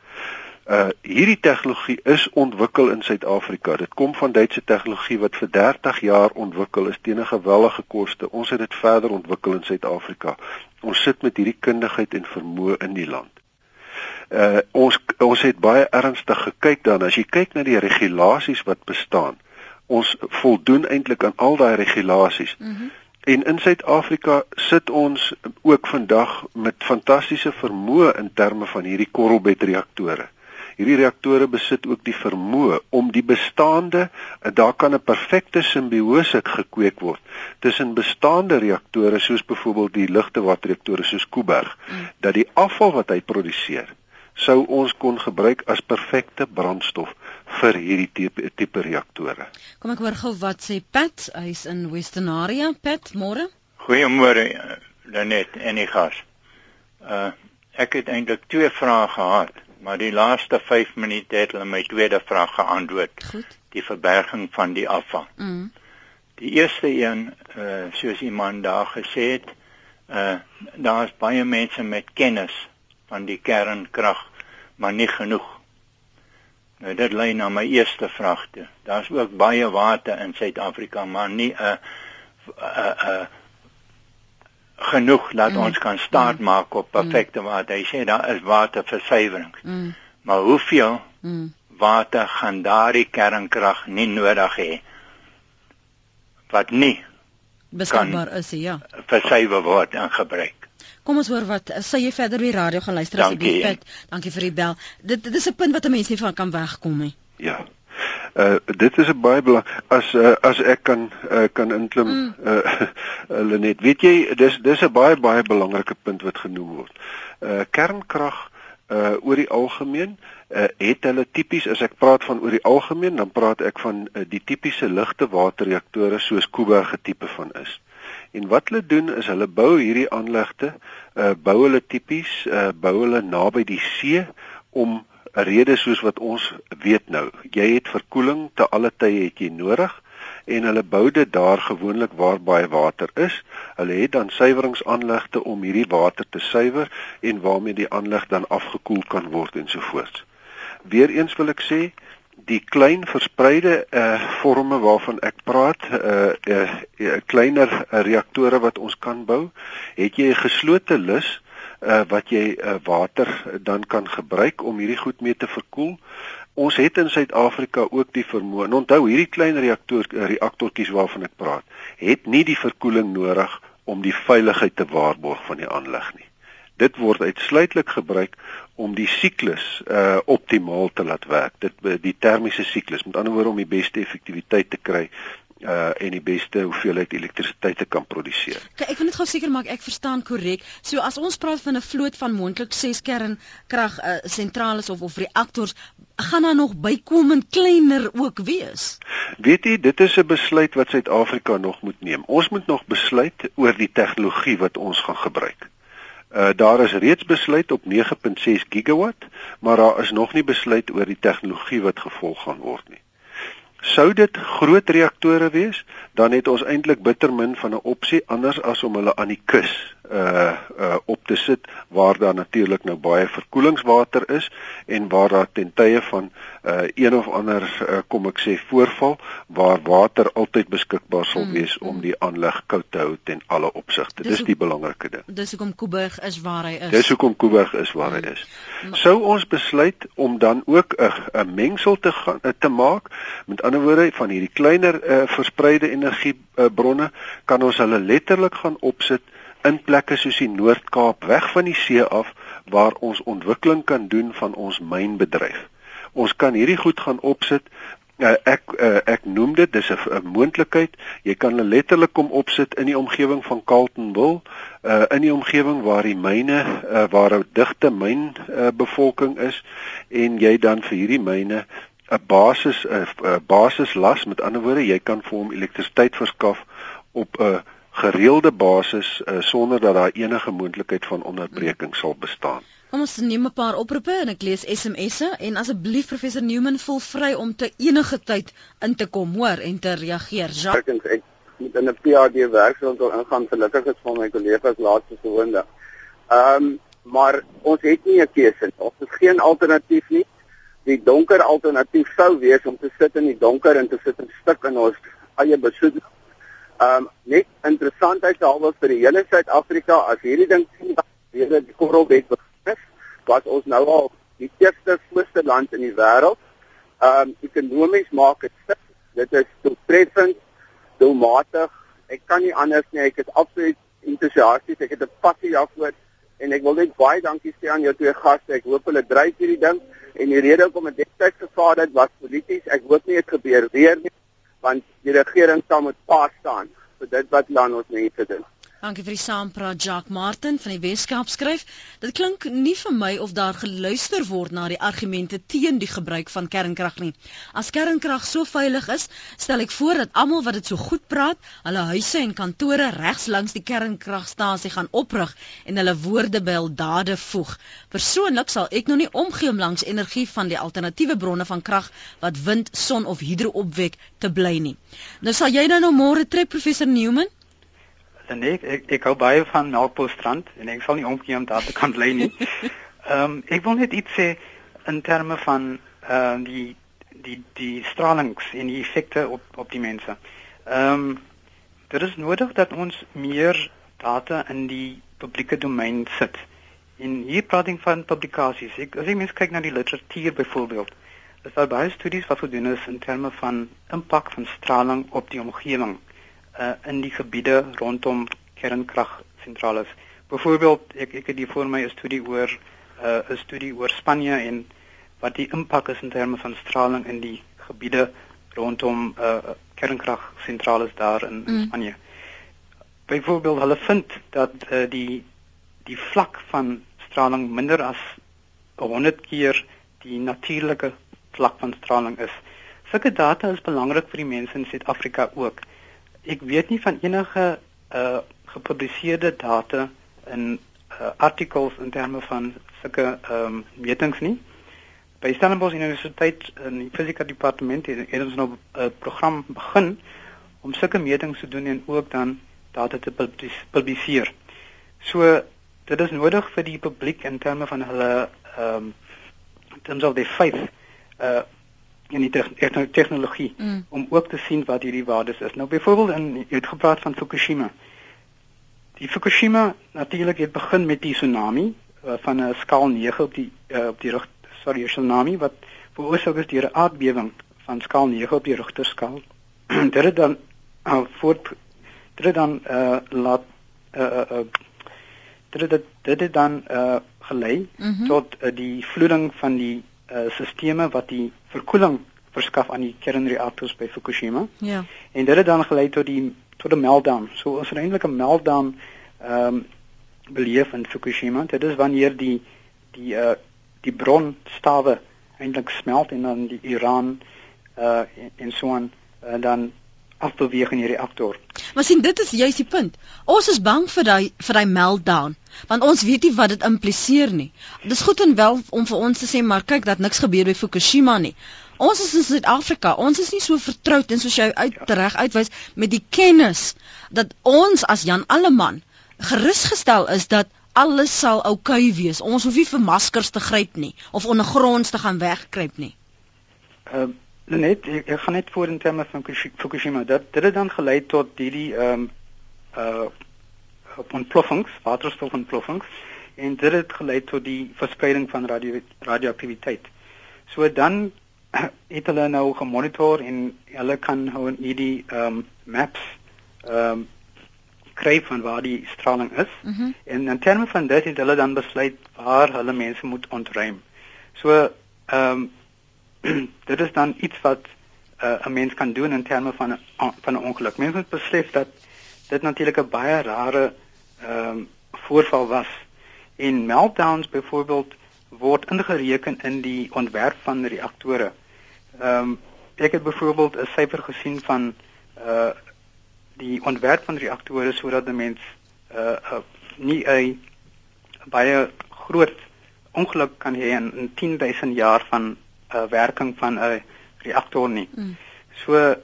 Uh hierdie tegnologie is ontwikkel in Suid-Afrika. Dit kom van Duitse tegnologie wat vir 30 jaar ontwikkel is teen 'n gewellige koste. Ons het dit verder ontwikkel in Suid-Afrika. Ons sit met hierdie kundigheid en vermoë in die land. Uh ons ons het baie ernstig gekyk dan as jy kyk na die regulasies wat bestaan. Ons voldoen eintlik aan al daai regulasies. Mm -hmm. En in Suid-Afrika sit ons ook vandag met fantastiese vermoë in terme van hierdie korrelbedreaktore. Hierdie reaktore besit ook die vermoë om die bestaande daar kan 'n perfekte simbiose gekweek word tussen bestaande reaktore soos byvoorbeeld die ligte waterreaktore soos Kuiberg mm. dat die afval wat hy produseer sou ons kon gebruik as perfekte brandstof vir hierdie tipe, tipe reaktore. Kom ek hoor gou wat sê Pat, hy's in Western Area. Pat, môre? Goeiemôre Lenet en die gas. Uh ek het eintlik twee vrae gehad maar die laaste 5 minute het hulle my tweede vraag geantwoord. Goed. Die verberging van die afval. Mm. Die eerste een, uh, soos iemand daar gesê het, uh daar's baie mense met kennis van die kernkrag, maar nie genoeg. Nou dit lei na my eerste vraag toe. Daar's ook baie water in Suid-Afrika, maar nie 'n 'n 'n genoeg laat mm. ons kan staat mm. maak op perfekte mm. water. Hy sê daar is waterversuiwering. Mm. Maar hoeveel mm. water gaan daardie kernkrag nie nodig hê wat nie beskikbaar is ja. Versuiwer word en gebruik. Kom ons hoor wat sê jy verder by radio gaan luister as jy dit. Dankie vir die bel. Dit dit is 'n punt wat 'n mens nie van kan wegkom nie. Ja. Uh dit is 'n baie belang as uh, as ek kan uh, kan inklim mm. uh Lenet weet jy dis dis 'n baie baie belangrike punt wat genoem word. Uh kernkrag uh oor die algemeen uh het hulle tipies as ek praat van oor die algemeen dan praat ek van uh, die tipiese ligte waterreaktore soos Kuiberg tipe van is. En wat hulle doen is hulle bou hierdie aanlegte uh bou hulle tipies uh bou hulle naby die see om 'n rede soos wat ons weet nou. Jy het verkoeling te alle tye het jy nodig en hulle bou dit daar gewoonlik waar baie water is. Hulle het dan suiweringsaanlegte om hierdie water te suiwer en waarmee die aanleg dan afgekoel kan word en so voort. Weereens wil ek sê die klein verspreide uh forme waarvan ek praat, uh, uh, uh kleiner uh, reaktore wat ons kan bou, het jy 'n geslote lus uh, wat jy uh, water dan kan gebruik om hierdie goed mee te verkoel. Ons het in Suid-Afrika ook die vermoë. En onthou hierdie klein reaktor reaktortjies waarvan ek praat, het nie die verkoeling nodig om die veiligheid te waarborg van die aanleg nie. Dit word uitsluitlik gebruik om die siklus uh optimaal te laat werk. Dit die termiese siklus, met ander woorde om die beste effektiwiteit te kry uh en die beste hoeveelheid elektrisiteit te kan produseer. Kyk, ek wil net gou seker maak ek verstaan korrek. So as ons praat van 'n vloot van moontlik 6 kernkrag uh sentrale of of reaktors, gaan daar nog bykomend kleiner ook wees. Weet jy, dit is 'n besluit wat Suid-Afrika nog moet neem. Ons moet nog besluit oor die tegnologie wat ons gaan gebruik. Uh daar is reeds besluit op 9.6 gigawatt, maar daar is nog nie besluit oor die tegnologie wat gevolg gaan word nie. Sou dit groot reaktore wees, dan het ons eintlik bitter min van 'n opsie anders as om hulle aan die kus uh op te sit waar daar natuurlik nou baie verkoelingswater is en waar daar ten tye van uh een of ander uh, kom ek sê voorval waar water altyd beskikbaar sal mm, wees mm. om die aanleg koud te hou ten alle opsigte. Dis, dis die belangrike ding. Dis hoekom Kuiberg is waar hy is. Dis hoekom Kuiberg is waar mm. hy is. Sou ons besluit om dan ook 'n 'n mengsel te gaan te maak, met ander woorde van hierdie kleiner uh, verspreide energiebronne, uh, kan ons hulle letterlik gaan opsit in plekke soos die Noord-Kaap weg van die see af waar ons ontwikkeling kan doen van ons mynbedryf. Ons kan hierdie goed gaan opsit. Uh, ek uh, ek noem dit dis 'n moontlikheid. Jy kan hulle letterlik kom opsit in die omgewing van Carltonville, uh, in die omgewing waar die myne uh, waar 'n digte myn uh, bevolking is en jy dan vir hierdie myne 'n basis 'n basislas met ander woorde jy kan vir hom elektrisiteit verskaf op 'n gereelde basis uh, sonder dat daar enige moontlikheid van onderbreking sal bestaan. Kom ons neem 'n paar oproepe en ek lees SMS'e en asseblief professor Newman voel vry om te enige tyd in te kom hoor en te reageer. Jacques, ek moet in 'n PhD werk so ontwil ingaan gelukkig is van my kollegas laaste gewoonde. Ehm um, maar ons het nie 'n keuse. Ons het geen alternatief nie. Die donker alternatief sou wees om te sit in die donker en te sit en stik in ons eie besoek Ehm um, net interessantheidshalwe vir die hele Suid-Afrika as hierdie ding weer die korrelbed begin wat ons nou al die eerste grootste land in die wêreld. Ehm um, ekonomies maak dit sin. Dit is doeltreffend, doelmatig. Ek kan nie anders nie. Ek is absoluut entoesiasties. Ek het 'n passie daarvoor en ek wil net baie dankie sê aan jou twee gaste. Ek hoop hulle dryf hierdie ding en die rede hoekom dit destyds gevaar het was polities. Ek hoop nie dit gebeur weer nie want die regering sal met pas staan vir dit wat land ons mense doen. Dankie vir die saampraat Jacques Martin van die Weskaap skryf. Dit klink nie vir my of daar geluister word na die argumente teen die gebruik van kernkrag nie. As kernkrag so veilig is, stel ek voor dat almal wat dit so goed praat, hulle huise en kantore regs langs die kernkragstasie gaan oprig en hulle woorde by hul dade voeg. Persoonlik sal ek nog nie omgee om langs energie van die alternatiewe bronne van krag wat wind, son of hidro opwek te bly nie. Nou sal jy nou, nou môre trek professor Newman En ek ek, ek hou baie van Melkbosstrand en ek sal nie omgee om daar te kan bly nie. Ehm um, ek wil net iets sê in terme van ehm uh, die die die stralings en die effekte op op die mense. Ehm um, dit is nodig dat ons meer data in die publieke domein sit. En hier praat ek van publikasies. Ek as jy mens kyk na die literatuur byvoorbeeld, is daar baie studies wat gedoen is in terme van impak van straling op die omgewing uh, in die gebiede rondom kernkragsentrale. Byvoorbeeld ek ek het hier voor my 'n studie oor uh, 'n uh, studie oor Spanje en wat die impak is in terme van straling in die gebiede rondom uh, kernkragsentrale daar in mm. Spanje. Byvoorbeeld hulle vind dat uh, die die vlak van straling minder as 100 keer die natuurlike vlak van straling is. Sulke data is belangrik vir die mense in Suid-Afrika ook ek weet nie van enige uh gepubliseerde data in uh, artikels in terme van sulke ehm um, metings nie. By Stellenbosch Universiteit in die fisika departement het, het ons nou 'n uh, program begin om sulke metings te doen en ook dan data te publiseer. So dit is nodig vir die publiek in terme van hulle ehm um, in terms of their faith uh in die te tegnologie mm. om ook te sien wat hierdie waardes is. Nou byvoorbeeld in jy het gepraat van Fukushima. Die Fukushima natuurlik het begin met die tsunami uh, van 'n skaal 9 op die uh, op die rug sorry, tsunami wat veroorsaak is deur 'n aardbewing van skaal 9 op die Richterskaal. dit het dan uh, voort dit het dan uh, laat uh, uh, dit het, dit het dan uh, gelei mm -hmm. tot uh, die vloeding van die uh, sisteme wat die verkoeling verskaf aan die kernreaktors by Fukushima. Ja. En dit het dan gelei tot die tot 'n meltdown. So ons het eintlik 'n meltdown ehm um, beleef in Fukushima. Dit is wanneer die die uh die bronstawe eintlik smelt en dan die Iran uh en so aan en dan afbeweeg in die reaktor. Maar sien dit is juist die punt. Ons is bang vir daai vir daai meltdown want ons weet nie wat dit impliseer nie. Dis goed en wel om vir ons te sê maar kyk dat niks gebeur by Fukushima nie. Ons is in Suid-Afrika. Ons is nie so vertroud en soos jy uitreg uitwys met die kennis dat ons as Jan Alleman gerusgestel is dat alles sal oukei okay wees. Ons hoef nie vir maskers te gryp nie of ondergronds te gaan wegkruip nie. Uh net ek, ek gaan net voor in terme van Fukushima dat dit het dan gelei tot hierdie ehm um, uh ontploffings, waterstofontploffings en dit het gelei tot die verspreiding van radio radioaktiwiteit. So dan het hulle nou gemonitor en hulle kan nou hierdie ehm um, maps ehm um, kry van waar die straling is. Mm -hmm. En in terme van dit het hulle dan besluit waar hulle mense moet ontruim. So ehm um, dit is dan iets wat uh, 'n mens kan doen in terme van van 'n ongeluk. Mense moet besef dat dit natuurlik 'n baie rare ehm um, voorval was. En meltdowns byvoorbeeld word ingereken in die ontwerp van reaktore. Ehm um, ek het byvoorbeeld 'n syfer gesien van uh die ontwerp van reaktore sodat die mens uh, uh nie 'n baie groot ongeluk kan hê in, in 10000 jaar van uh werking van 'n reaktor nie. Mm. So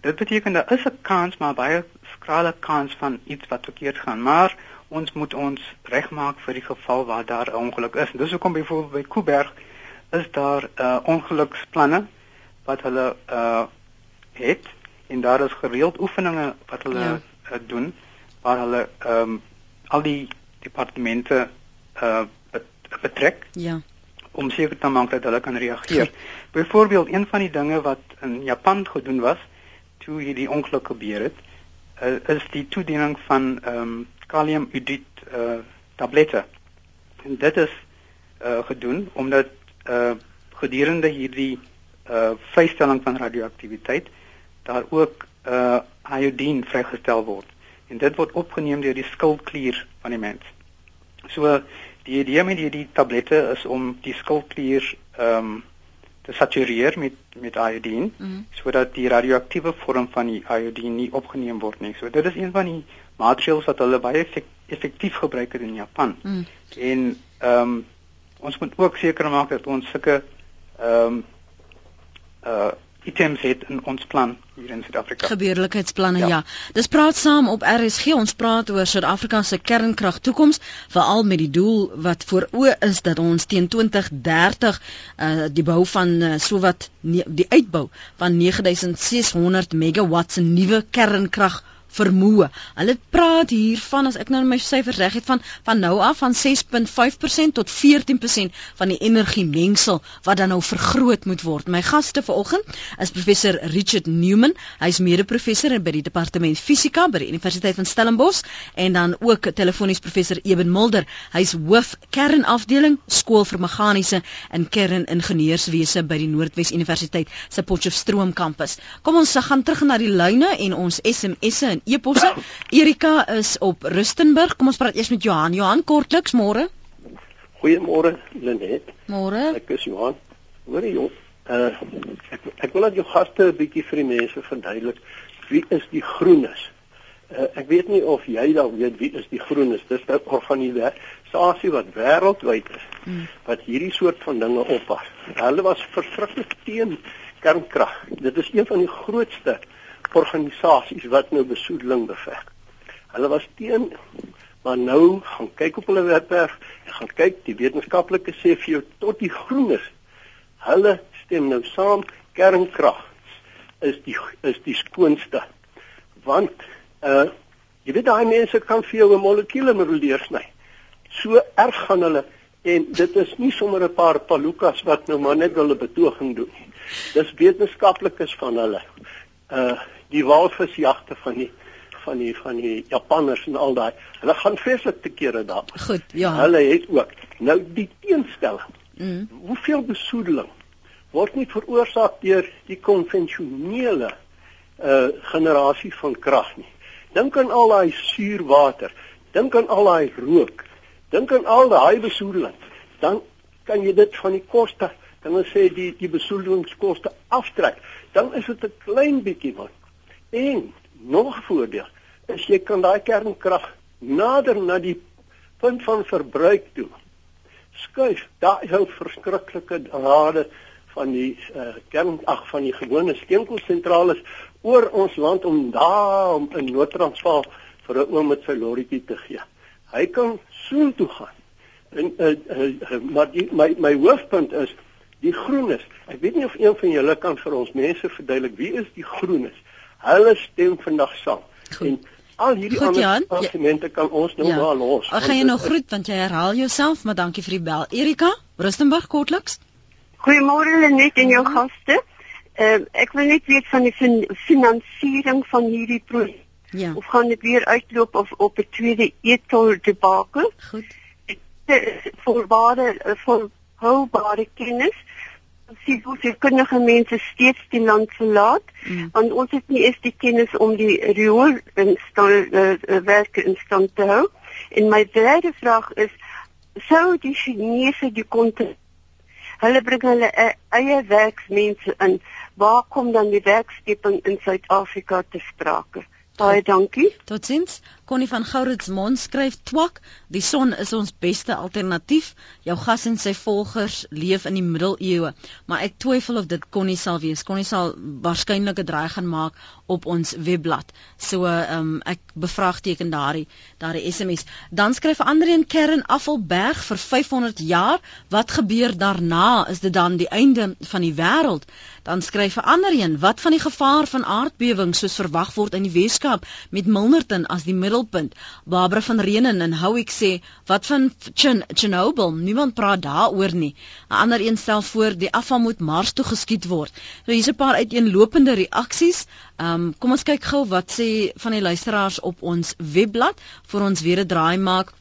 dit beteken daar is 'n kans maar baie skrale kans van iets wat verkeerd gaan, maar ons moet ons regmaak vir die geval waar daar 'n ongeluk is. Dis hoekom byvoorbeeld by Kuiberg is daar uh ongeluksplanne wat hulle uh het en daar is gereeld oefeninge wat hulle ja. uh, doen waar hulle ehm um, al die departemente uh betrek. Ja. Om seker te maak dat hulle kan reageer. Byvoorbeeld een van die dinge wat in Japan gedoen was toe hierdie ongeluk gebeur het, uh, is die toediening van ehm um, kaliumudit uh tablette. En dit is uh gedoen omdat uh gedurende hierdie uh vrystelling van radioaktiwiteit daar ook uh iodine vrygestel word en dit word opgeneem deur die skildklier van die mens. So die idee met hierdie tablette is om die skildklier ehm um, te satureer met met iodine mm sodat die radioaktiewe vorm van die iodine nie opgeneem word nie. So dit is een van die maatreëls wat hulle baie effektief gebruik het in Japan. Mm. En ehm um, ons moet ook seker maak dat ons sulke ehm um, uh items het in ons plan hier in Suid-Afrika. Gebeurlikheidsplanne ja. ja. Dis praat saam op RSG. Ons praat oor Suid-Afrika se kernkrag toekoms, veral met die doel wat voor oë is dat ons teen 2030 uh die bou van uh, sowat die uitbou van 9600 megawatt se nuwe kernkrag vermoë. Hulle praat hiervan as ek nou my syfers reg het van van nou af van 6.5% tot 14% van die energiemengsel wat dan nou vergroot moet word. My gaste vanoggend is professor Richard Newman. Hy's mede-professor by die departement fisika by die Universiteit van Stellenbosch en dan ook telefonies professor Eben Mulder. Hy's hoof kernafdeling skool vir meganiese en kerningenieurswese by die Noordwes Universiteit se Potchefstroom kampus. Kom ons gaan terug na die lyne en ons SMS'e en e-posse. Erika is op Rustenburg. Kom ons praat eers met Johan. Johan, kortliks môre. Goeiemôre, Lenet. Môre. Ek is Johan. Hoor jy, uh ek ek wil net jou gaste 'n bietjie vir die mense verduidelik wie is die groenes. Uh, ek weet nie of jy dalk weet wie is die groenes. Dis 'n organisasie wat wêreldwyd is hmm. wat hierdie soort van dinge oppas. Hulle was verskriklik teen kernkrag. Dit is een van die grootste organisasies wat nou besoedeling beveg. Hulle was teen maar nou gaan kyk op hulle webwerf en gaan kyk die wetenskaplike sê vir jou tot die groenes. Hulle stem nou saam kernkrag is die is die skoonste. Want uh jy weet daai mense kan vir jou 'n molekuule moduleer sny. So erg gaan hulle en dit is nie sommer 'n paar palukas wat nou maar net hulle betoging doen nie. Dis wetenskaplikes van hulle. Uh die walvisjagte van die van die van die Japanners en al daai. Hulle gaan vreeslik te kere daar. Goed, ja. Hulle het ook nou die teenstelling. Mm. Hoeveel besoedeling word nie veroorsaak deur die konvensionele uh generasie van krag nie. Dink aan al daai suurwater, dink aan al daai rook, dink aan al daai besoedeling. Dan kan jy dit van die koste, dan sê die die besoedelingskoste aftrek. Dan is dit 'n klein bietjie wat En nog 'n voordeel is jy kan daai kernkrag nader na die punt van verbruik toe skuif. Daar is ou verskriklike rade van die uh, kern ag van die gewone steenkoolsentrale oor ons land om daar om 'n noodtransvaal vir 'n oom met sy lorrietjie te gee. Hy kan so toe gaan. En uh, uh, maar die, my my hoofpunt is Die groenes. Ek weet nie of een van julle kan vir ons mense verduidelik wie is die groenes? Hulle stem vandag saam. Goed. En al hierdie Goed, ander Jan, argumente kan ons nou ja. maar los. Ag gaan jy nog groet want jy herhaal jouself, maar dankie vir die bel. Erika, Rustenburg kortliks. Goeiemôre Lenet en jou gaste. Uh, ek wil net weet van die fin finansiering van hierdie projek. Ja. Of gaan dit weer uitloop of op 'n tweede etol debakel? Goed. Volbare volhoubare kennis sien hoe se kundige mense steeds die land verlaat mm. want ons het nie eens die kennis om die riool instal uh, werke in stand te hou. En my derde vraag is sou die Chinese die konte hulle bring hulle e eie werksmense in waar kom dan die werkskeping in Suid-Afrika te sprake? Baie dankie. Totsiens. Connie van Gouritsmond skryf twak, die son is ons beste alternatief. Jou gas en sy volgers leef in die middeleeue, maar ek twyfel of dit Connie sal wees. Connie sal waarskynlik 'n draai gaan maak op ons webblad. So ehm um, ek bevraagteken daardie daardie SMS. Dan skryf Andre in Kern Afvalberg vir 500 jaar. Wat gebeur daarna? Is dit dan die einde van die wêreld? Dan skryf 'n ander een, wat van die gevaar van aardbewings soos verwag word in die Weskaap met Milnerton as die middelpunt? Barbara van Reenen en hou ek sê, wat van Chernobyl? Niemand praat daaroor nie. 'n Ander een stel voor die afval moet Mars toe geskiet word. So hier's 'n paar uiteenlopende reaksies. Um, kom ons kyk gou wat sê van die luisteraars op ons webblad vir ons weer 'n draai maak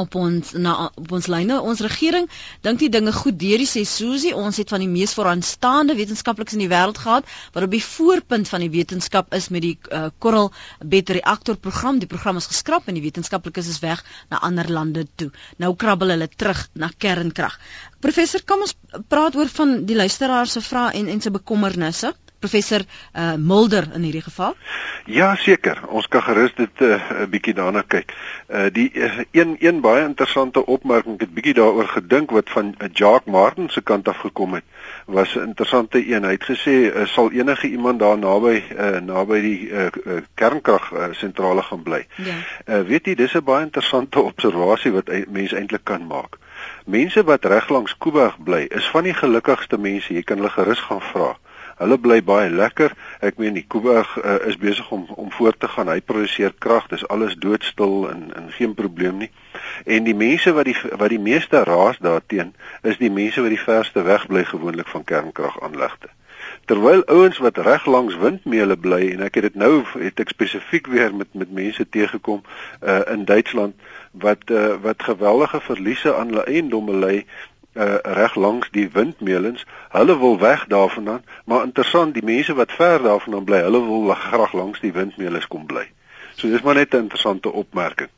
op ons na op ons lyne ons regering. Dink die dinge goed deur sê Susie. Ons het van die mees vooraanstaande wetenskaplikes in die wêreld gehad wat op die voorpunt van die wetenskap is met die uh, Coral Bed reaktor program. Die program is geskraap en die wetenskaplikes is weg na ander lande toe. Nou krabbel hulle terug na kernkrag. Professor kom ons praat oor van die luisteraar se vrae en en se bekommernisse professor uh, Mulder in hierdie geval? Ja, seker. Ons kan gerus dit 'n uh, bietjie daarna kyk. Uh die uh, een een baie interessante opmerking, ek het bietjie daaroor gedink wat van uh, Jacques Martin se kant af gekom het, was 'n interessante een. Hy het gesê uh, sal enige iemand daar naby uh naby die uh, uh kernkrag uh, sentrale gaan bly. Ja. Uh weet jy, dis 'n baie interessante observasie wat uh, mense eintlik kan maak. Mense wat reg langs Kuiberg bly, is van die gelukkigste mense. Jy kan hulle gerus gaan vra. Hulle bly baie lekker. Ek meen die Kuiberg uh, is besig om om voort te gaan. Hy produseer krag. Dis alles doodstil en en geen probleem nie. En die mense wat die wat die meeste raas daarteen is die mense wat die verste weg bly gewoonlik van kernkragaanlegte. Terwyl ouens wat reg langs windmeule bly en ek het dit nou het ek spesifiek weer met met mense teëgekom uh, in Duitsland wat uh, wat geweldige verliese aan hulle eiendomme ly uh, reg langs die windmeulens. Hulle wil weg daarvandaan, maar interessant, die mense wat ver daarvandaan bly, hulle wil graag langs die windmeulens kom bly. So dis maar net 'n interessante opmerking.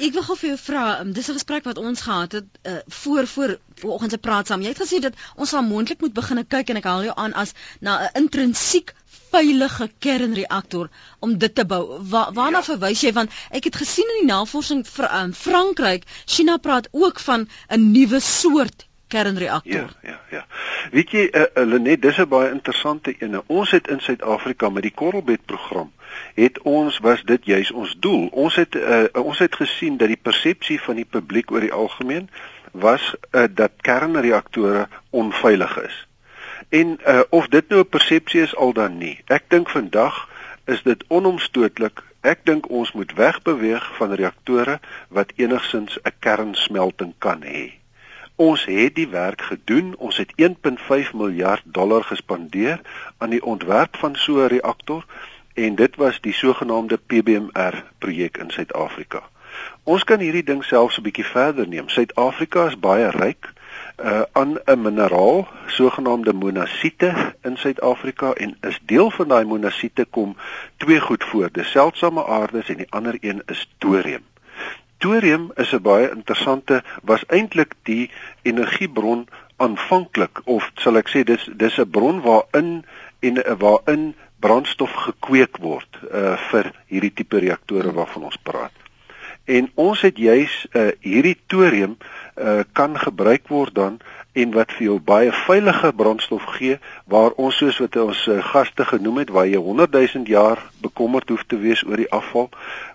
Ek wil gou vir jou vra, um, dis 'n gesprek wat ons gehad het uh, voor voor vanoggend se praat saam. Jy het gesê dat ons sal moontlik moet begin kyk en ek haal jou aan as na 'n intrinsiek veilige kernreaktor om dit te bou. Wa waarna ja. verwys jy want ek het gesien in die navorsing vir um, Frankryk, China praat ook van 'n nuwe soort kernreaktor. Ja, ja, ja. Weet jy, uh, uh, Lenet, dis 'n baie interessante een. Ons het in Suid-Afrika met die Korrelbed program het ons was dit juis ons doel. Ons het uh, ons het gesien dat die persepsie van die publiek oor die algemeen was uh, dat kernreaktore onveilig is. En uh, of dit nou 'n persepsie is al dan nie. Ek dink vandag is dit onomstootlik. Ek dink ons moet wegbeweeg van reaktore wat enigsins 'n kernsmelting kan hê. Ons het die werk gedoen. Ons het 1.5 miljard dollar gespandeer aan die ontwerp van so 'n reaktor en dit was die sogenaamde PBMR projek in Suid-Afrika. Ons kan hierdie ding selfs 'n bietjie verder neem. Suid-Afrika is baie ryk uh, aan 'n mineraal sogenaamde monasiete in Suid-Afrika en is deel van daai monasiete kom twee goed voor, dis seldsame aardes en die ander een is thorium. Thorium is 'n baie interessante was eintlik die energiebron aanvanklik of sal ek sê dis dis 'n bron waarin en waarin brandstof gekweek word uh, vir hierdie tipe reaktore waarvan ons praat. En ons het juis uh, hierdie thorium uh, kan gebruik word dan en wat vir jou baie veilige brandstof gee waar ons soos wat ons uh, gaste genoem het waar jy 100 000 jaar bekommerd hoef te wees oor die afval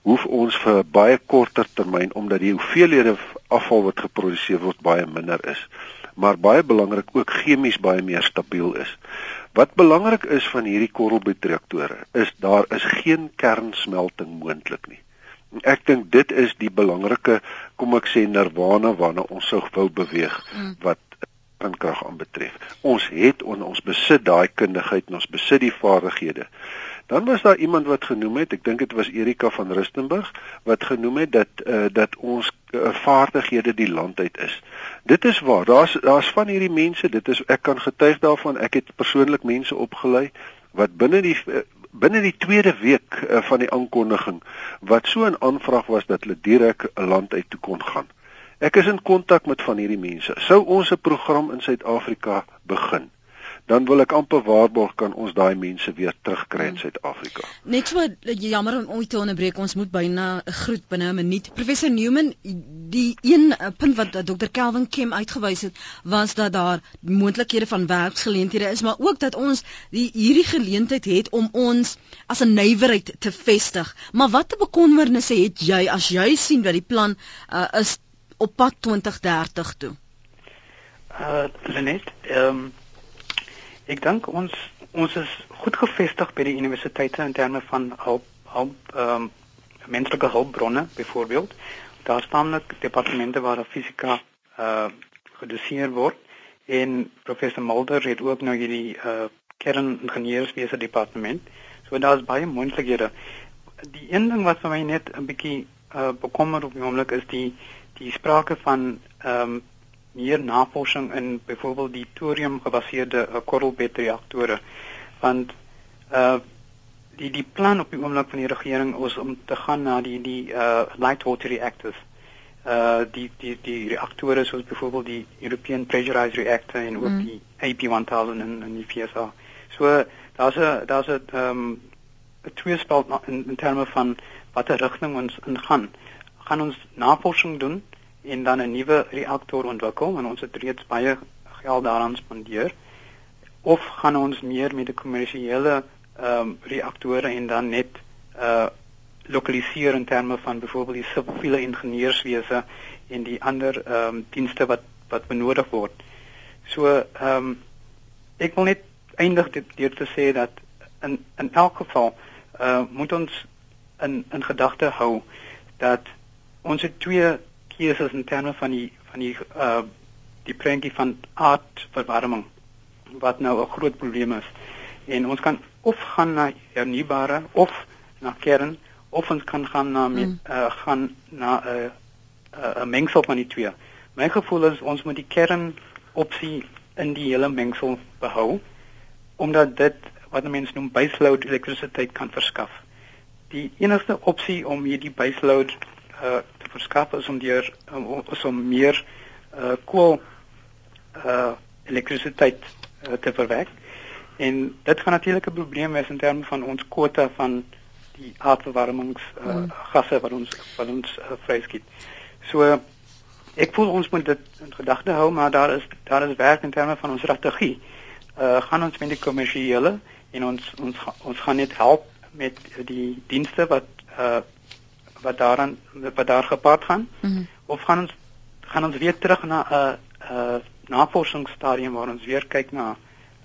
hoef ons vir baie korter termyn omdat die hoeveelhede afval wat geproduseer word baie minder is maar baie belangrik ook chemies baie meer stabiel is. Wat belangrik is van hierdie korrelbedreaktore is daar is geen kernsmelting moontlik nie. Ek dink dit is die belangrike kom ek sê nirwana waarna ons sou wou beweeg mm. wat kernkrag aanbetref. Ons het on, ons besit daai kundigheid en ons besit die vaardighede. Dan was daar iemand wat genoem het, ek dink dit was Erika van Rustenburg wat genoem het dat uh, dat ons uh, vaardighede die land uit is. Dit is waar. Daar's daar's van hierdie mense, dit is ek kan getuig daarvan. Ek het persoonlik mense opgelei wat binne die uh, binne die tweede week uh, van die aankondiging wat so 'n aanvraag was dat hulle direk 'n land uit toe kon gaan. Ek is in kontak met van hierdie mense. Sou ons 'n program in Suid-Afrika begin, dan wil ek amper waarborg kan ons daai mense weer terugkry in hmm. Suid-Afrika. Net so jammer om ooit te onderbreek, ons moet byna 'n groet binne 'n minuut. Professor Newman, die een eh, punt wat Dr. Kelvin Kim uitgewys het, was dat daar moontlikhede van werksgeleenthede is, maar ook dat ons die hierdie geleentheid het om ons as 'n nywerheid te vestig. Maar watter bekommernisse het jy as jy sien dat die plan uh, is op pad 2030 toe? Uh Lenet, ehm um, Ek dink ons ons is goed gevestig by die universiteite in terme van hulp hulp ehm um, menslike hulpbronne byvoorbeeld. Daar staan ook departemente waar fisika uh eh, gedoseer word en professor Mulder het ook nou hierdie uh kerningenieurswese departement. So daar's baie moontlikhede. Die een ding wat vir my net 'n bietjie uh bekommer op die oomblik is die die sprake van ehm um, meer navorsing in byvoorbeeld die thorium gebaseerde uh, korrelbed reaktore want uh die die plan op die oomblik van die regering is om te gaan na die die uh light water reactors uh die die die reaktore soos byvoorbeeld die European pressurized reactor en ook mm. die AP1000 in in die FSA. So daar's 'n daar's 'n ehm um, 'n tweespalt in, in terme van watter rigting ons ingaan. Gaan ons navorsing doen en dan 'n nuwe reaktor ontwikkel en ons het reeds baie geld daaraan spandeer of gaan ons meer met 'n kommersiële ehm um, reaktore en dan net uh lokaliseer in terme van byvoorbeeld die siviele ingenieurswese en die ander ehm um, dienste wat wat benodig word. So ehm um, ek wil net eindig dit deur te sê dat in in elk geval uh moet ons in in gedagte hou dat ons het twee keuses in terme van die van die uh die prentjie van aardverwarming wat nou 'n groot probleem is. En ons kan of gaan na hernubare of na kern of ons kan gaan na met, mm. uh gaan na 'n uh, 'n uh, mengsel van die twee. My gevoel is ons moet die kern opsie in die hele mengsel behou omdat dit wat mense noem baseload elektrisiteit kan verskaf. Die enigste opsie om hierdie baseload uh verskaf is om deur um, om meer uh kool uh elektrisiteit uh, te verwerk. En dit gaan natuurlik 'n probleem wees in terme van ons kwota van die aardverwarmings uh, mm. gasse wat ons wat ons uh, vryskiet. So ek voel ons moet dit in gedagte hou, maar daar is daar is werk in terme van ons strategie. Uh gaan ons met die kommersiële en ons ons ons gaan net help met die dienste wat uh wat daaraan wat daar gepaard gaan mm -hmm. of gaan ons gaan ons weer terug na 'n uh, 'n uh, navorsingsstadium waar ons weer kyk na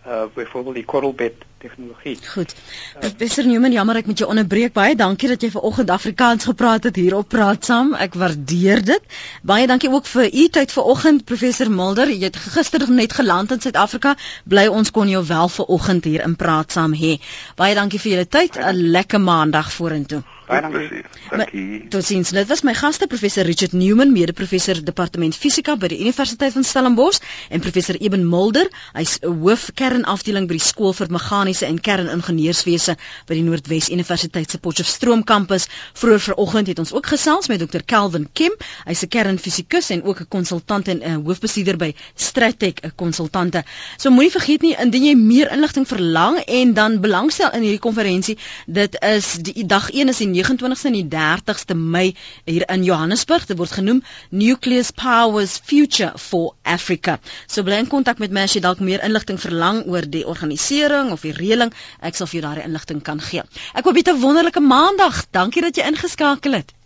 uh byvoorbeeld die korrelbed tegnologie. Goed. Professor Newman, jammer ek moet jou onderbreek. Baie dankie dat jy vanoggend Afrikaans gepraat het hier op Praat Saam. Ek waardeer dit. Baie dankie ook vir u tyd vanoggend Professor Mulder. Jy het gister net geland in Suid-Afrika. Bly ons kon jou wel vanoggend hier in Praat Saam hê. Baie dankie vir julle tyd. 'n Lekker maandag vorentoe. Baie dankie. Dankie. Totsiens. Dit was my gaste professor Richard Newman, mede-professor departement fisika by die Universiteit van Stellenbosch en professor Eben Mulder, hy's 'n hoof kernafdeling by die skool vir meganiese en kerningenieurswese by die Noordwes Universiteit se Potchefstroom kampus. Vroeër vanoggend het ons ook gesels met Dr. Kelvin Kim, hy's 'n kernfisikus en ook 'n konsultant en 'n uh, hoofbestuurder by Stratec, 'n konsultante. So moenie vergeet nie indien jy meer inligting verlang en dan belangstel in hierdie konferensie, dit is die dag 1 is die 29ste en die 30ste Mei hier in Johannesburg. Dit word genoem Nucleus Powers Future for Africa. So bly in kontak met my as jy dalk meer inligting verlang oor die organisering of die reëling. Ek sal vir jou daardie inligting kan gee. Ek hoop jy het 'n wonderlike maandag. Dankie dat jy ingeskakel het.